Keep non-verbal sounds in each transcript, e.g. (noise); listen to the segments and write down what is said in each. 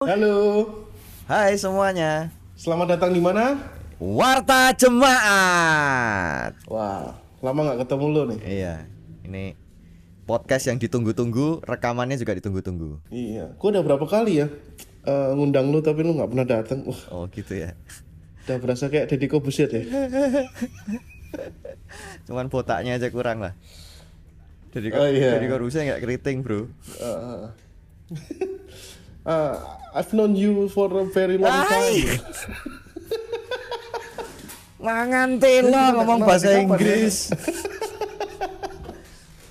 Halo, Hai semuanya. selamat datang di mana? Warta Jemaat. Wah, lama nggak ketemu lo nih. Iya, ini podcast yang ditunggu-tunggu, rekamannya juga ditunggu-tunggu. Iya, gua udah berapa kali ya eh, ngundang lo tapi lo nggak pernah datang. Wah, Oh gitu ya. udah berasa kayak Deddy Kobusier ya. (laughs) Cuman botaknya aja kurang lah. Jadi Oh, iya. jadi korupsi nggak keriting bro. Eh, eh, (laughs) I've known you for a very long Hai. time. (laughs) Mangan telo ngomong bahasa dari? Inggris. (laughs)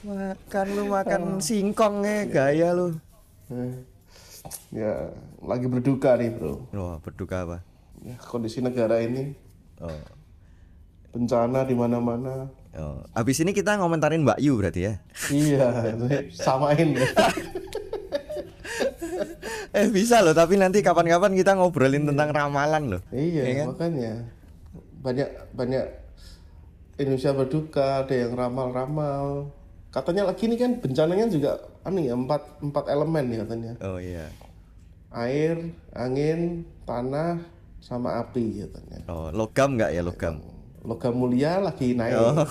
makan lu makan singkongnya gaya lu. Eh, ya, lagi berduka nih bro. Wah, berduka apa? Ya, kondisi negara ini Oh. bencana di mana-mana. Oh. Habis ini kita ngomentarin Mbak Yu berarti ya. Iya, samain ya. (laughs) Eh bisa loh, tapi nanti kapan-kapan kita ngobrolin tentang ramalan loh. Iya, Iya kan? makanya banyak banyak Indonesia berduka, ada yang ramal-ramal. Katanya lagi ini kan bencananya juga anu ya empat empat elemen ya katanya. Oh iya. Air, angin, tanah, sama api katanya. Oh, logam nggak ya logam? Logam mulia lagi naik. Oh.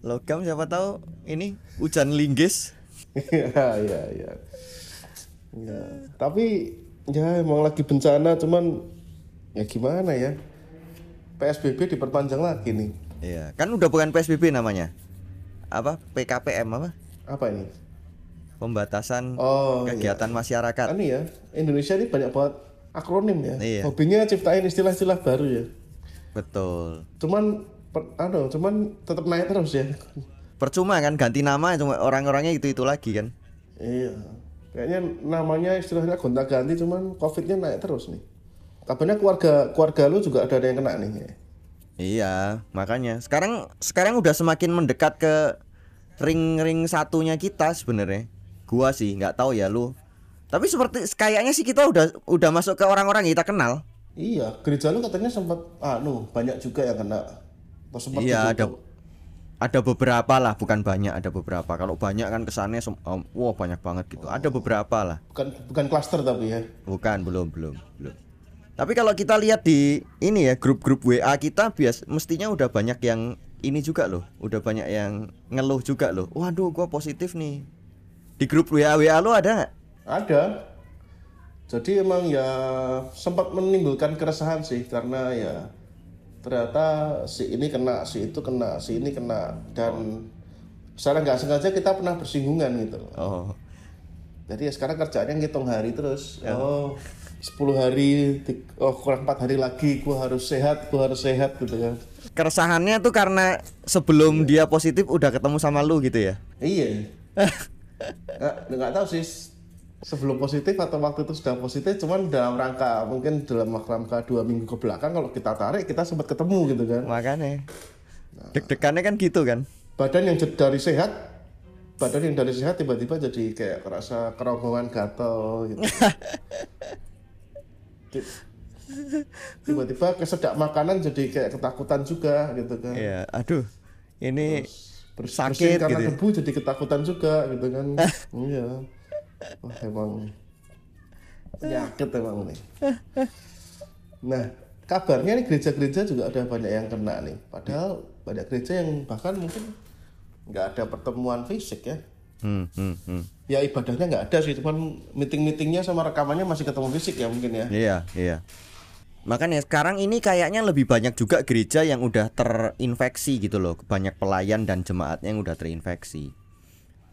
Logam siapa tahu ini hujan linggis. (laughs) Iya, iya, iya. Ya, tapi ya emang lagi bencana cuman ya gimana ya? PSBB diperpanjang lagi nih. Iya, kan udah bukan PSBB namanya. Apa? PKPM apa? Apa ini? Pembatasan Oh, kegiatan masyarakat. Anu ya, Indonesia ini banyak banget akronim ya. Iya. Hobinya ciptain istilah-istilah baru ya. Betul. Cuman per, anu, cuman tetap naik terus ya. Percuma kan ganti nama cuma orang-orangnya itu-itu lagi kan. iya. Kayaknya namanya istilahnya gonta-ganti cuman Covid-nya naik terus nih. Kabarnya keluarga keluarga lu juga ada yang kena nih. ya. Iya, makanya sekarang sekarang udah semakin mendekat ke ring-ring satunya kita sebenarnya. Gua sih nggak tahu ya lu. Tapi seperti kayaknya sih kita udah udah masuk ke orang-orang yang kita kenal. Iya, gereja lu katanya sempat anu banyak juga yang kena. Atau sempat Iya, ada ditutup. ada beberapa lah, bukan banyak, ada beberapa. Kalau banyak kan kesannya um, wah banyak banget gitu. Ada beberapa lah. bukan bukan klaster tapi ya. Bukan, belum, belum, belum. Tapi kalau kita lihat di ini ya grup-grup WA kita bias mestinya udah banyak yang ini juga loh, udah banyak yang ngeluh juga loh. Waduh, gua positif nih. Di grup WA WA lo ada nggak? Ada. Jadi emang ya sempat menimbulkan keresahan sih karena ya ternyata si ini kena, si itu kena, si ini kena dan secara nggak sengaja kita pernah bersinggungan gitu. loh. Oh, Jadi ya sekarang kerjaannya ngitung hari terus. Oh, 10 hari, oh kurang 4 hari lagi gua harus sehat, gua harus sehat gitu kan. keresahannya tuh karena sebelum dia positif udah ketemu sama lu gitu ya. Iya. (laughs) nggak, nggak tahu sih sebelum positif atau waktu itu sudah positif cuman dalam rangka mungkin dalam rangka dua minggu ke belakang kalau kita tarik kita sempat ketemu gitu kan Makanya deg-degannya kan gitu kan. badan yang dari sehat badan yang dari sehat tiba-tiba jadi kayak kerasa kerongkongan gatel gitu (laughs) Ti- tiba-tiba kesedak makanan jadi kayak ketakutan juga gitu kan Iya, aduh. Ini Terus sakit karena gitu ya. debu jadi ketakutan juga gitu kan (laughs) iya Wah, emang penyakit emang nih nah kabarnya nih gereja-gereja juga ada banyak yang kena nih padahal banyak gereja yang bahkan mungkin nggak ada pertemuan fisik ya Hmm, hmm, hmm. ya ibadahnya nggak ada sih cuman meeting-meetingnya sama rekamannya masih ketemu fisik ya mungkin ya Iya, iya. Makanya sekarang ini kayaknya lebih banyak juga gereja yang udah terinfeksi gitu loh. Banyak pelayan dan jemaatnya yang udah terinfeksi.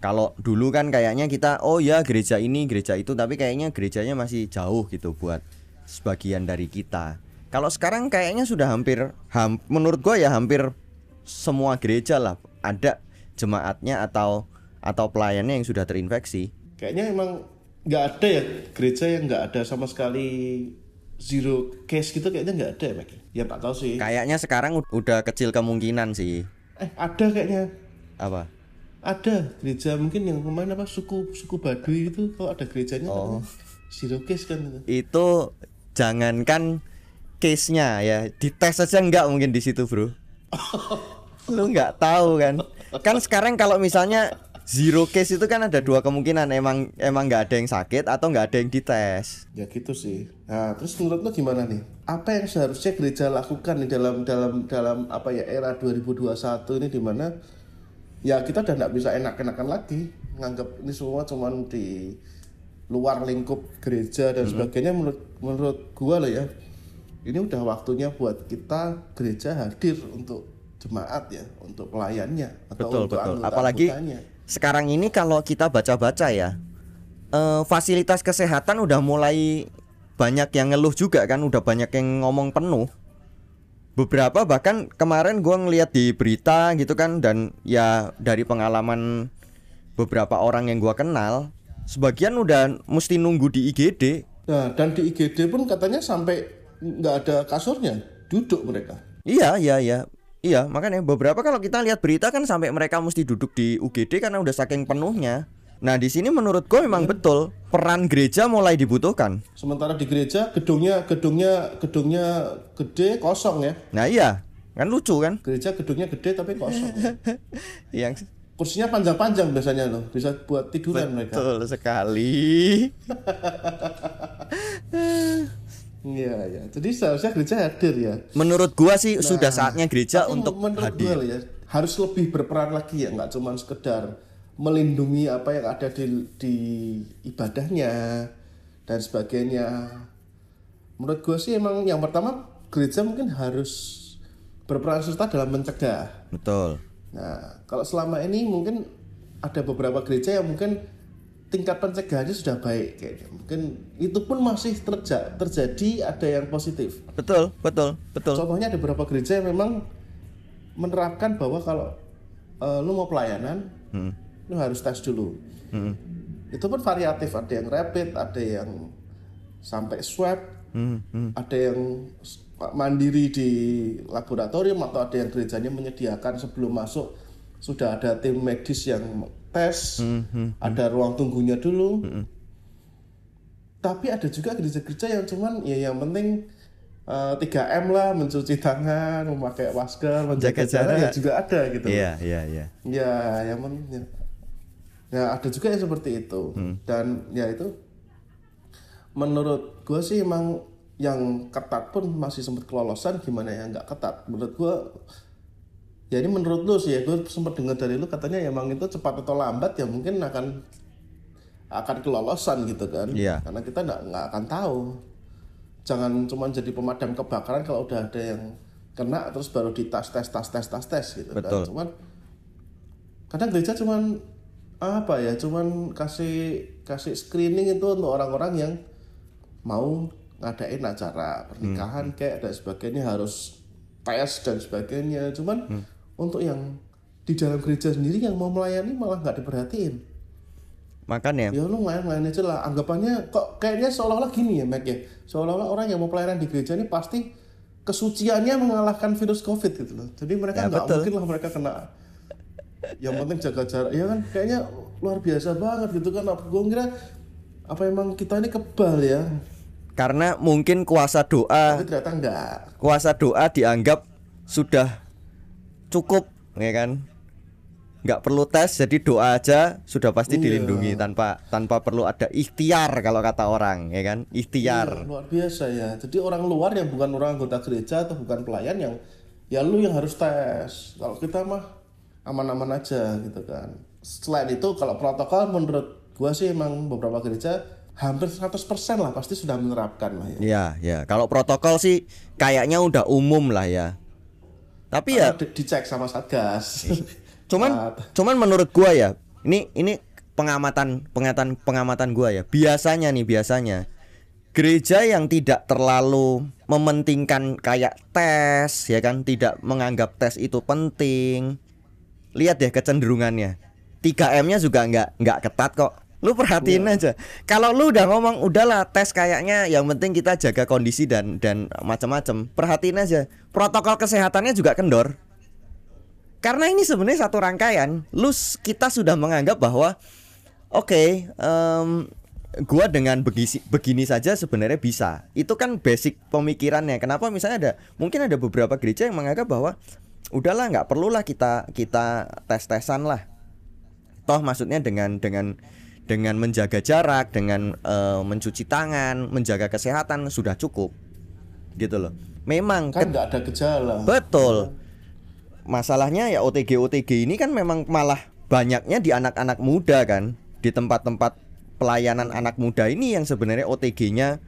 Kalau dulu kan kayaknya kita oh ya gereja ini, gereja itu, tapi kayaknya gerejanya masih jauh gitu buat sebagian dari kita. Kalau sekarang kayaknya sudah hampir ham, menurut gua ya hampir semua gereja lah ada jemaatnya atau atau pelayannya yang sudah terinfeksi. kayaknya emang nggak ada ya gereja yang nggak ada sama sekali zero case gitu kayaknya nggak ada ya Mek? ya tak tahu sih Kayaknya sekarang ud- udah kecil kemungkinan sih. eh ada kayaknya Apa? Ada gereja mungkin yang kemarin apa suku suku Baduy itu kalau ada gerejanya Oh. katanya zero case kan itu. Itu jangankan case-nya ya, dites aja enggak mungkin di situ, Bro. (laughs) lu nggak tahu kan? Kan sekarang kalau misalnya zero case itu kan ada dua kemungkinan emang emang nggak ada yang sakit atau nggak ada yang dites. Ya gitu sih. Nah terus menurut lo gimana nih? Apa yang seharusnya gereja lakukan nih dalam dalam dalam apa ya era 2021 ini di mana ya kita udah nggak bisa enak-enakan lagi. Nganggap ini semua cuman di luar lingkup gereja dan sebagainya. Menurut menurut gua loh ya ini udah waktunya buat kita gereja hadir untuk jemaat ya untuk pelayannya atau betul untuk betul. anggota apalagi anggotanya. sekarang ini kalau kita baca-baca ya eh, fasilitas kesehatan udah mulai banyak yang ngeluh juga kan udah banyak yang ngomong penuh beberapa bahkan kemarin gua ngeliat di berita gitu kan dan ya dari pengalaman beberapa orang yang gua kenal sebagian udah mesti nunggu di IGD Nah, dan di IGD pun katanya sampai nggak ada kasurnya, duduk mereka. Iya, iya, iya. Iya, makanya beberapa kalau kita lihat berita kan sampai mereka mesti duduk di UGD karena udah saking penuhnya. Nah, di sini menurut gue memang betul peran gereja mulai dibutuhkan. Sementara di gereja gedungnya gedungnya gedungnya gede kosong ya. Nah, iya. Kan lucu kan? Gereja gedungnya gede tapi kosong. (laughs) Yang Kursinya panjang-panjang biasanya loh, bisa buat tiduran mereka. betul sekali. (laughs) Iya, ya. Jadi seharusnya gereja hadir ya. Menurut gua sih sudah saatnya gereja untuk menurut hadir. gue ya, harus lebih berperan lagi ya, nggak cuma sekedar melindungi apa yang ada di di ibadahnya dan sebagainya. Menurut gue sih emang yang pertama gereja mungkin harus berperan serta dalam mencegah. Betul. Nah, kalau selama ini mungkin ada beberapa gereja yang mungkin tingkat pencegahannya sudah baik kayaknya. Mungkin itu pun masih terja terjadi ada yang positif. Betul, betul, betul. Contohnya ada beberapa gereja yang memang menerapkan bahwa kalau eh, lu mau pelayanan, lu harus tes dulu. Hmm. Itu pun variatif, ada yang rapid, ada yang sampai swab, Hmm, hmm. ada yang mandiri di laboratorium atau ada yang gerejanya menyediakan sebelum masuk sudah ada tim medis yang tes, Hmm, ada ruang tunggunya dulu. Tapi ada juga gereja-gereja yang cuman ya yang penting eh, 3M lah, mencuci tangan, memakai masker, menjaga Jaga jarak ya juga ada gitu. Iya, iya, iya. Ya, yang penting. Ya. Ada juga yang seperti itu. Dan ya itu menurut gue sih emang yang ketat pun masih sempat kelolosan gimana yang nggak ketat. Menurut gue ya ini menurut lu sih ya gue sempat dengar dari lu katanya ya emang itu cepat atau lambat ya mungkin akan akan kelolosan gitu kan Iya. karena kita nggak nggak akan tahu jangan cuma jadi pemadam kebakaran kalau udah ada yang kena terus baru ditas tes tas tes tas tes gitu Betul. kan cuman kadang gereja cuman apa ya cuman kasih kasih screening itu untuk orang-orang yang mau ngadain acara pernikahan kayak dan sebagainya harus tes dan sebagainya. Cuman untuk yang di dalam gereja sendiri yang mau melayani malah nggak diperhatiin. Makanya ya lu main-main aja lah. Anggapannya kok kayaknya seolah-olah gini ya Mac ya. Seolah-olah orang yang mau pelayanan di gereja ini pasti kesuciannya mengalahkan virus covid gitu loh. Jadi mereka Ya, nggak betul. mungkin lah mereka kena yang penting jaga jarak. Ya kan? Kayaknya luar biasa banget gitu kan. Gue kira apa emang kita ini kebal ya? Karena mungkin kuasa doa tapi ternyata enggak. kuasa doa dianggap sudah cukup ya kan? Nggak perlu tes jadi doa aja sudah pasti Iya. dilindungi tanpa tanpa perlu ada ikhtiar kalau kata orang ya kan? Iya, ikhtiar luar biasa ya. Jadi orang luar yang bukan orang anggota gereja atau bukan pelayan yang ya lu yang harus tes. Kalau kita mah aman-aman aja gitu kan. Selain itu kalau protokol menurut gua sih emang beberapa gereja hampir 100% lah pasti sudah menerapkan lah ya. ya ya kalau protokol sih kayaknya udah umum lah ya tapi ya Di- dicek sama Satgas. (laughs) cuman cuman menurut gua ya ini ini pengamatan pengamatan pengamatan gua ya biasanya nih biasanya gereja yang tidak terlalu mementingkan kayak tes ya kan tidak menganggap tes itu penting lihat deh kecenderungannya. 3M-nya juga nggak nggak ketat kok. Lu perhatiin aja. Kalau lu udah ngomong udahlah tes kayaknya yang penting kita jaga kondisi dan dan macam-macam perhatiin aja. Protokol kesehatannya juga kendor. Karena ini sebenarnya satu rangkaian. Lu kita sudah menganggap bahwa oke, em, gua dengan begisi, begini saja sebenarnya bisa. Itu kan basic pemikirannya. Kenapa misalnya ada mungkin ada beberapa gereja yang menganggap bahwa udahlah nggak perlulah kita kita tes tesan lah. Toh maksudnya dengan dengan dengan menjaga jarak dengan uh, mencuci tangan menjaga kesehatan sudah cukup gitu loh. Memang kan nggak ada gejala. Betul. Masalahnya ya OTG OTG ini kan memang malah banyaknya di anak-anak muda kan di tempat-tempat pelayanan anak muda ini yang sebenarnya OTG-nya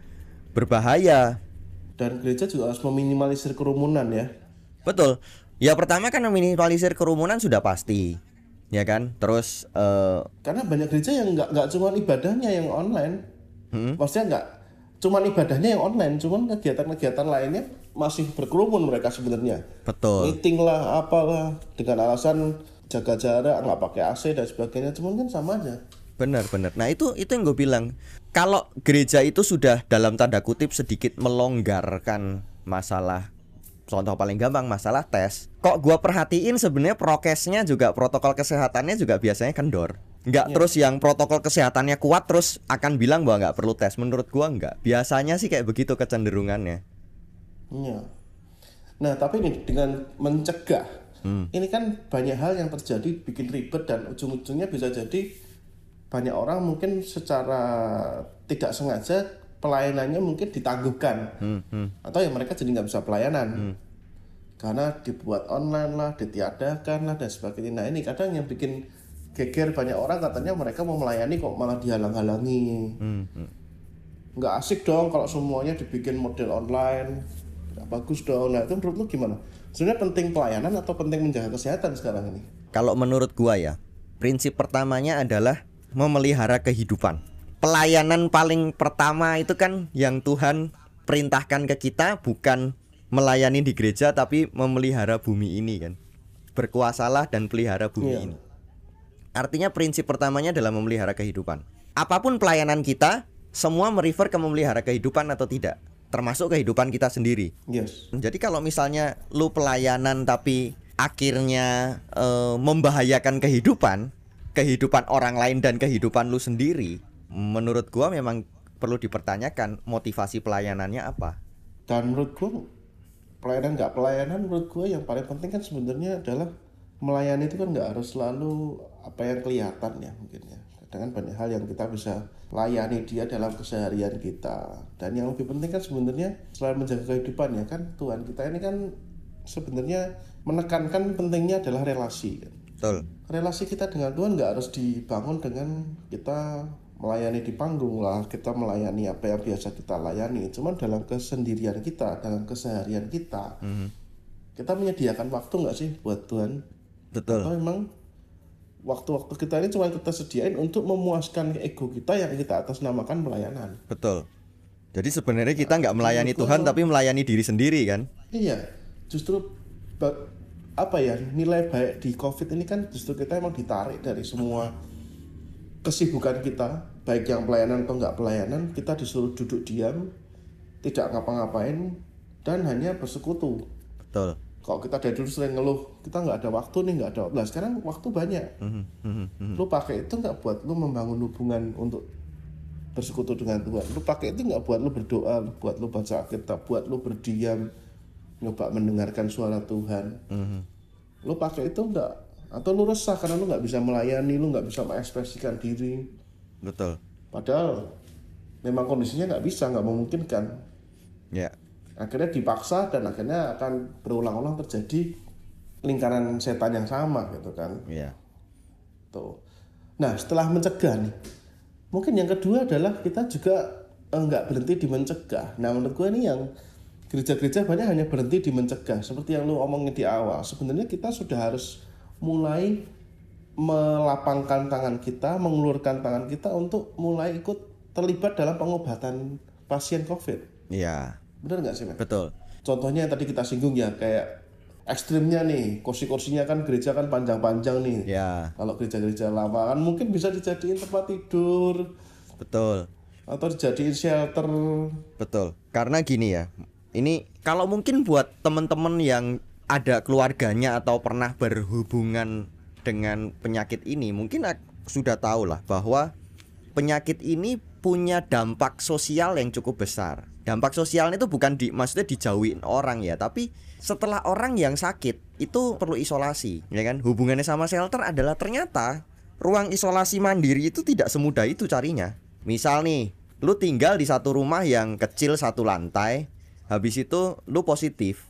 berbahaya. Dan gereja juga harus meminimalisir kerumunan ya. Betul ya pertama kan meminimalisir kerumunan sudah pasti ya kan? Terus uh, karena banyak gereja yang nggak nggak cuma ibadahnya yang online. Hmm? maksudnya nggak cuma ibadahnya yang online cuman kegiatan-kegiatan lainnya masih berkerumun mereka sebenarnya. Betul. Meeting lah apalah dengan alasan jaga jarak nggak pakai AC dan sebagainya cuman kan sama aja. Benar benar. Nah itu itu yang gue bilang. Kalau gereja itu sudah dalam tanda kutip sedikit melonggarkan masalah contoh paling gampang masalah tes kok gue perhatiin sebenarnya prokesnya juga protokol kesehatannya juga biasanya kendor nggak ya. terus yang protokol kesehatannya kuat terus akan bilang bahwa nggak perlu tes menurut gue nggak biasanya sih kayak begitu kecenderungannya Iya. Nah, tapi ini dengan mencegah, hmm. ini kan banyak hal yang terjadi bikin ribet dan ujung-ujungnya bisa jadi banyak orang mungkin secara tidak sengaja pelayanannya mungkin ditangguhkan hmm. Hmm. atau ya mereka jadi nggak bisa pelayanan hmm. karena dibuat online lah, ditiadakan lah dan sebagainya. Nah ini kadang yang bikin geger banyak orang katanya mereka mau melayani kok malah dihalang-halangi. Hmm. hmm. Nggak asik dong kalau semuanya dibikin model online nggak bagus dong nah itu menurut lu gimana sebenarnya penting pelayanan atau penting menjaga kesehatan sekarang ini kalau menurut gua ya prinsip pertamanya adalah memelihara kehidupan pelayanan paling pertama itu kan yang Tuhan perintahkan ke kita bukan melayani di gereja tapi memelihara bumi ini kan berkuasalah dan pelihara bumi iya. ini artinya prinsip pertamanya adalah memelihara kehidupan apa pun pelayanan kita semua merefer ke memelihara kehidupan atau tidak termasuk kehidupan kita sendiri. Yes. Jadi kalau misalnya lu pelayanan tapi akhirnya e, membahayakan kehidupan, kehidupan orang lain dan kehidupan lu sendiri, menurut gua memang perlu dipertanyakan motivasi pelayanannya apa. Dan menurut gua pelayanan nggak pelayanan menurut gua yang paling penting kan sebenarnya adalah melayani itu kan nggak harus selalu apa yang kelihatan ya mungkin ya dengan banyak hal yang kita bisa layani dia dalam keseharian kita dan yang lebih penting kan sebenarnya selain menjaga kehidupan ya kan Tuhan kita ini kan sebenarnya menekankan pentingnya adalah relasi kan Betul. relasi kita dengan Tuhan nggak harus dibangun dengan kita melayani di panggung lah kita melayani apa yang biasa kita layani cuman dalam kesendirian kita dalam keseharian kita mm -hmm. kita menyediakan waktu nggak sih buat Tuhan betul atau memang waktu-waktu kita ini cuma kita sediain untuk memuaskan ego kita yang kita atas namakan pelayanan. Betul. Jadi sebenarnya kita nggak melayani. Tuhan tapi melayani diri sendiri kan? Iya. Justru apa ya nilai baik di COVID ini kan justru kita emang ditarik dari semua kesibukan kita baik yang pelayanan atau nggak pelayanan kita disuruh duduk diam tidak ngapa-ngapain dan hanya bersekutu. Betul kalau kita dari dulu sering ngeluh kita nggak ada waktu nih nggak ada waktu nah sekarang waktu banyak mm-hmm. lu pakai itu nggak buat lu membangun hubungan untuk bersekutu dengan Tuhan lu pakai itu nggak buat lu berdoa buat lu baca kitab buat lu berdiam nyoba mendengarkan suara Tuhan mm-hmm. lu pakai itu enggak atau lu resah karena lu nggak bisa melayani lu nggak bisa mengekspresikan diri. Betul. Padahal memang kondisinya nggak bisa nggak memungkinkan. Ya. Akhirnya dipaksa dan akhirnya akan berulang-ulang terjadi lingkaran setan yang sama gitu kan. Iya tuh. Nah setelah mencegah nih mungkin yang kedua adalah kita juga enggak eh, berhenti di mencegah. Nah menurut gue ini yang gereja-gereja banyak hanya berhenti di mencegah. Seperti yang lu omongin di awal sebenarnya kita sudah harus mulai melapangkan tangan kita mengulurkan tangan kita untuk mulai ikut terlibat dalam pengobatan pasien COVID iya Bener nggak sih, Betul. Contohnya yang tadi kita singgung ya, kayak ekstrimnya nih, kursi-kursinya kan gereja kan panjang-panjang nih. Ya. Kalau gereja-gereja lama kan mungkin bisa dijadiin tempat tidur. Betul. Atau dijadiin shelter. Betul. Karena gini ya, ini kalau mungkin buat temen-temen yang ada keluarganya atau pernah berhubungan dengan penyakit ini, mungkin sudah tahu lah bahwa penyakit ini punya dampak sosial yang cukup besar dampak sosialnya itu bukan di maksudnya dijauhin orang ya tapi setelah orang yang sakit itu perlu isolasi, ya kan? Hubungannya sama shelter adalah ternyata ruang isolasi mandiri itu tidak semudah itu carinya. Misal nih, lu tinggal di satu rumah yang kecil satu lantai, habis itu lu positif,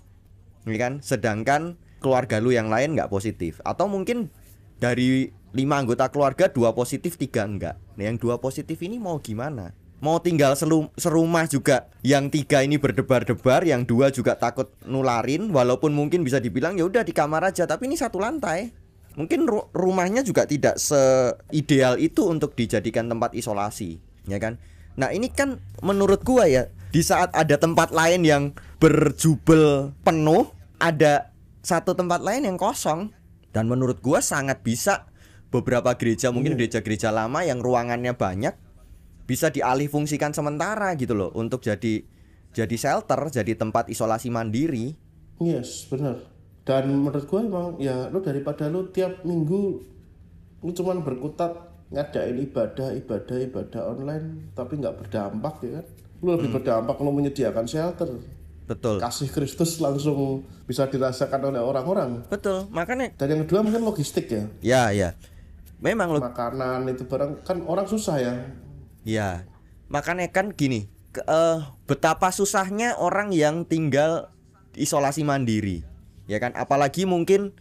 ya kan? Sedangkan keluarga lu yang lain nggak positif, atau mungkin dari lima anggota keluarga dua positif tiga enggak. Nah yang dua positif ini mau gimana? mau tinggal serumah juga yang tiga ini berdebar-debar yang dua juga takut nularin walaupun mungkin bisa dibilang ya udah di kamar aja tapi ini satu lantai mungkin ru rumahnya juga tidak seideal itu untuk dijadikan tempat isolasi ya kan nah ini kan menurut gua ya di saat ada tempat lain yang berjubel penuh ada satu tempat lain yang kosong dan menurut gua sangat bisa beberapa gereja mungkin iya. gereja-gereja lama yang ruangannya banyak bisa dialih fungsikan sementara gitu loh untuk jadi jadi shelter, jadi tempat isolasi mandiri. Yes, benar. Dan menurut gue emang ya lo daripada lo tiap minggu lu cuman berkutat ngadain ibadah, ibadah, ibadah online tapi nggak berdampak ya kan. Lu lebih hmm. berdampak lo menyediakan shelter. Betul. Kasih Kristus langsung bisa dirasakan oleh orang-orang. Betul. Makanya dan yang kedua mungkin logistik ya. Ya, ya. Memang lo makanan itu barang kan orang susah ya Ya, makanya kan gini, ke, uh, betapa susahnya orang yang tinggal isolasi mandiri, ya kan? Apalagi mungkin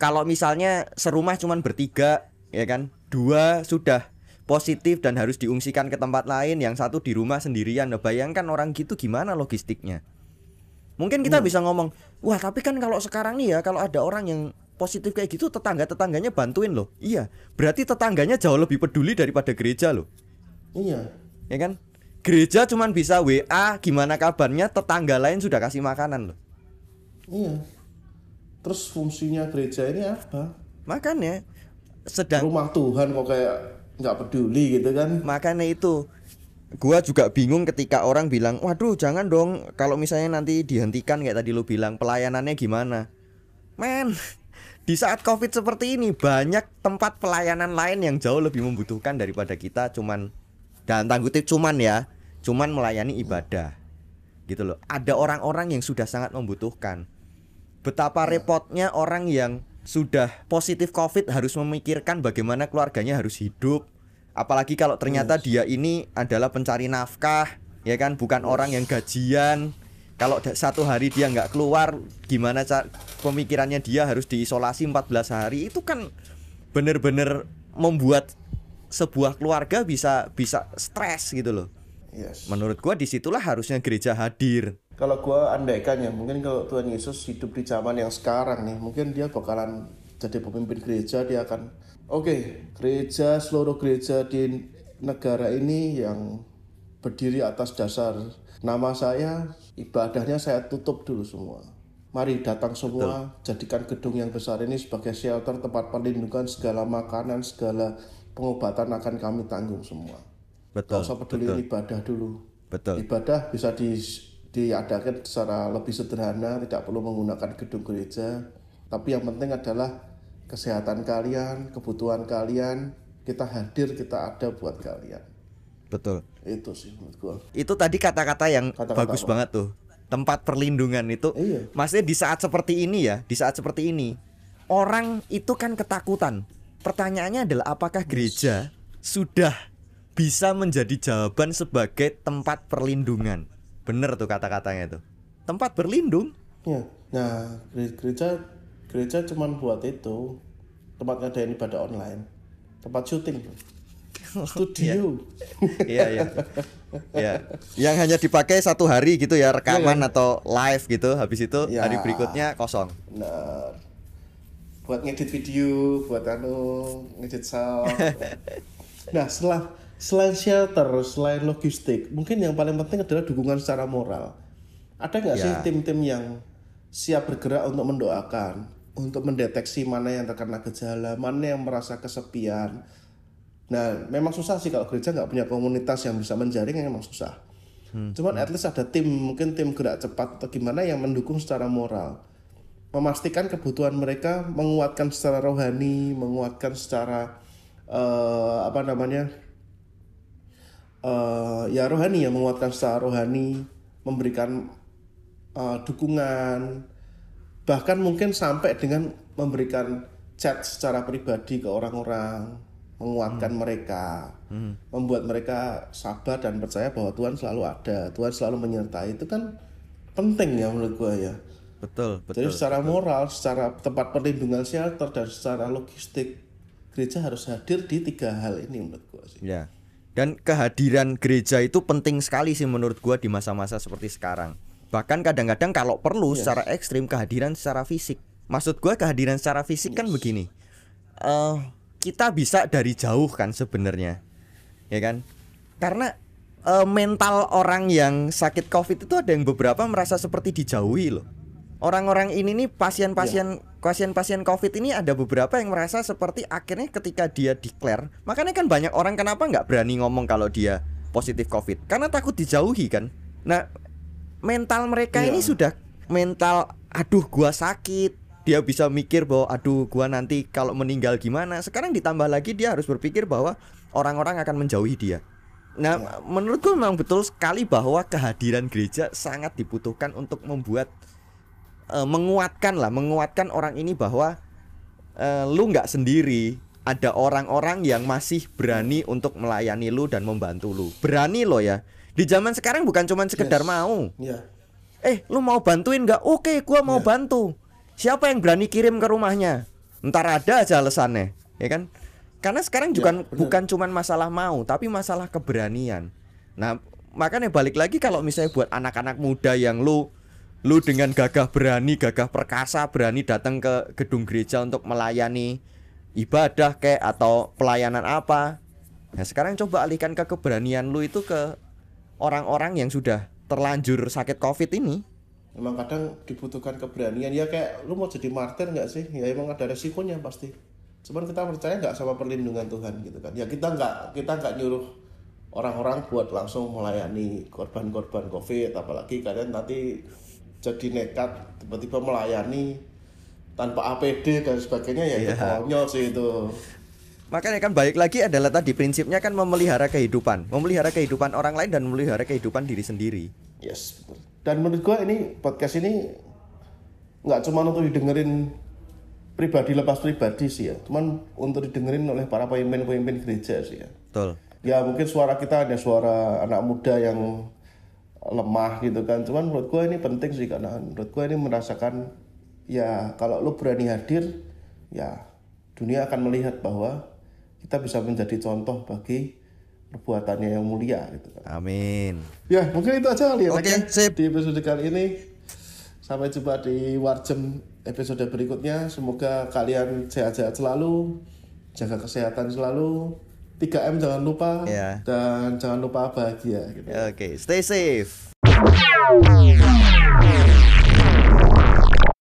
kalau misalnya serumah cuma bertiga, ya kan? Dua sudah positif dan harus diungsikan ke tempat lain, yang satu di rumah sendirian. Nah, bayangkan orang gitu gimana logistiknya? Mungkin kita hmm. bisa ngomong, wah tapi kan kalau sekarang nih ya, kalau ada orang yang positif kayak gitu, tetangga tetangganya bantuin loh. Iya, berarti tetangganya jauh lebih peduli daripada gereja loh. Iya. Ya kan? Gereja cuman bisa WA gimana kabarnya tetangga lain sudah kasih makanan loh. Iya. Terus fungsinya gereja ini apa? Makanya sedang rumah Tuhan kok kayak nggak peduli gitu kan? Makanya itu gua juga bingung ketika orang bilang, "Waduh, jangan dong. Kalau misalnya nanti dihentikan kayak tadi lu bilang, pelayanannya gimana?" Men, (laughs) di saat Covid seperti ini banyak tempat pelayanan lain yang jauh lebih membutuhkan daripada kita cuman dan tangguh cuman ya cuman melayani ibadah gitu loh. Ada orang-orang yang sudah sangat membutuhkan. Betapa repotnya orang yang sudah positif covid harus memikirkan bagaimana keluarganya harus hidup apalagi kalau ternyata dia ini adalah pencari nafkah ya kan bukan orang yang gajian kalau satu hari dia nggak keluar gimana cara pemikirannya dia harus diisolasi 14 hari itu kan bener-bener membuat sebuah keluarga bisa bisa stres gitu loh. Yes. Menurut gua di situlah harusnya gereja hadir. Kalau gua andaikan ya, mungkin kalau Tuhan Yesus hidup di zaman yang sekarang nih, mungkin dia bakalan jadi pemimpin gereja, dia akan oke, gereja seluruh gereja di negara ini yang berdiri atas dasar nama saya, ibadahnya saya tutup dulu semua. Mari datang semua, Betul. jadikan gedung yang besar ini sebagai shelter, tempat perlindungan segala makanan, segala pengobatan akan kami tanggung semua. Betul. Kalau peduli betul. ibadah dulu. Betul. Ibadah bisa di diadakan secara lebih sederhana, tidak perlu menggunakan gedung gereja. Tapi yang penting adalah kesehatan kalian, kebutuhan kalian, kita hadir, kita ada buat kalian. Betul. Itu sih menurut gua. Itu tadi kata-kata yang kata -kata bagus apa? banget tuh. Tempat perlindungan itu. Iya. Maksudnya di saat seperti ini ya, di saat seperti ini, orang itu kan ketakutan pertanyaannya adalah apakah gereja sudah bisa menjadi jawaban sebagai tempat perlindungan? Bener tuh kata-katanya tuh. Tempat berlindung. Ya. Nah, gereja gereja cuma buat itu. Tempat ngadain ibadah online. Tempat syuting. Studio. Iya, iya. Ya. Yang hanya dipakai satu hari gitu ya rekaman ya, ya. atau live gitu. Habis itu ya. hari berikutnya kosong. Nah, buat ngedit video buat anu ngedit sound (laughs) nah setelah selain shelter selain logistik mungkin yang paling penting adalah dukungan secara moral ada nggak ya. sih tim-tim yang siap bergerak untuk mendoakan untuk mendeteksi mana yang terkena gejala mana yang merasa kesepian. Nah memang susah sih kalau gereja nggak punya komunitas yang bisa menjaring yang memang susah. Hmm. cuman at least ada tim mungkin tim gerak cepat atau gimana yang mendukung secara moral. Memastikan kebutuhan mereka menguatkan secara rohani, menguatkan secara uh, apa namanya uh, ya rohani ya menguatkan secara rohani, memberikan uh, dukungan bahkan mungkin sampai dengan memberikan chat secara pribadi ke orang-orang menguatkan mereka membuat mereka sabar dan percaya bahwa Tuhan selalu ada Tuhan selalu menyertai. Itu kan penting ya menurut gua ya. Betul betul jadi secara moral secara tempat perlindungan shelter dan secara logistik gereja harus hadir di tiga hal ini menurut gua sih. Ya. Dan kehadiran gereja itu penting sekali sih menurut gua di masa-masa seperti sekarang bahkan kadang-kadang kalau perlu secara ekstrim kehadiran secara fisik. Maksud gua kehadiran secara fisik kan begini. Eh kita bisa dari jauh kan sebenarnya. Ya kan? Karena eh, mental orang yang sakit covid itu ada yang beberapa merasa seperti dijauhi loh. Orang-orang ini nih pasien-pasien pasien-pasien covid ini ada beberapa yang merasa seperti akhirnya ketika dia declare makanya kan banyak orang kenapa nggak berani ngomong kalau dia positif covid? Karena takut dijauhi kan? Nah mental mereka Iya. ini sudah mental aduh gua sakit. Dia bisa mikir bahwa aduh gua nanti kalau meninggal gimana? Sekarang ditambah lagi dia harus berpikir bahwa orang-orang akan menjauhi dia. Nah menurutku memang betul sekali bahwa kehadiran gereja sangat dibutuhkan untuk membuat eh, menguatkan lah menguatkan orang ini bahwa eh, lu nggak sendiri. Ada orang-orang yang masih berani untuk melayani lu dan membantu lu. Berani lo ya di zaman sekarang bukan cuma sekedar Yes. mau ya Eh, lu mau bantuin nggak? Oke, gua mau bantu. Siapa yang berani kirim ke rumahnya? Ntar ada aja alasannya, ya kan? Karena sekarang juga benar. bukan cuman masalah mau, tapi masalah keberanian. Nah, makanya balik lagi kalau misalnya buat anak-anak muda yang lu lu dengan gagah berani, gagah perkasa berani datang ke gedung gereja untuk melayani ibadah kayak atau pelayanan apa. Nah, sekarang coba alihkan ke keberanian lu itu ke orang-orang yang sudah terlanjur sakit covid ini. Emang kadang dibutuhkan keberanian. Ya kayak lu mau jadi martir nggak sih? Ya emang ada resikonya pasti. Cuman kita percaya nggak sama perlindungan Tuhan gitu kan. Ya kita nggak kita nggak nyuruh orang-orang buat langsung melayani korban-korban covid. Apalagi kalian nanti jadi nekat tiba-tiba melayani tanpa APD dan sebagainya ya itu Iya. konyol sih itu makanya kan balik lagi adalah tadi prinsipnya kan memelihara kehidupan. Memelihara kehidupan orang lain dan memelihara kehidupan diri sendiri. Yes, betul. Dan menurut gua ini podcast ini nggak cuma untuk didengerin pribadi lepas pribadi sih ya, cuman untuk didengerin oleh para pemimpin-pemimpin gereja sih ya. betul. Ya mungkin suara kita hanya suara anak muda yang lemah gitu kan, cuman menurut gua ini penting sih karena menurut gua ini merasakan ya kalau lu berani hadir, ya dunia akan melihat bahwa kita bisa menjadi contoh bagi perbuatannya yang mulia gitu kan. amin Ya, mungkin itu aja kali ya. Oke, Pak, ya. sip. Di episode kali ini sampai jumpa di Warjem episode berikutnya. Semoga kalian sehat-sehat selalu, jaga kesehatan selalu. 3M jangan lupa Ya. dan jangan lupa bahagia gitu. oke stay safe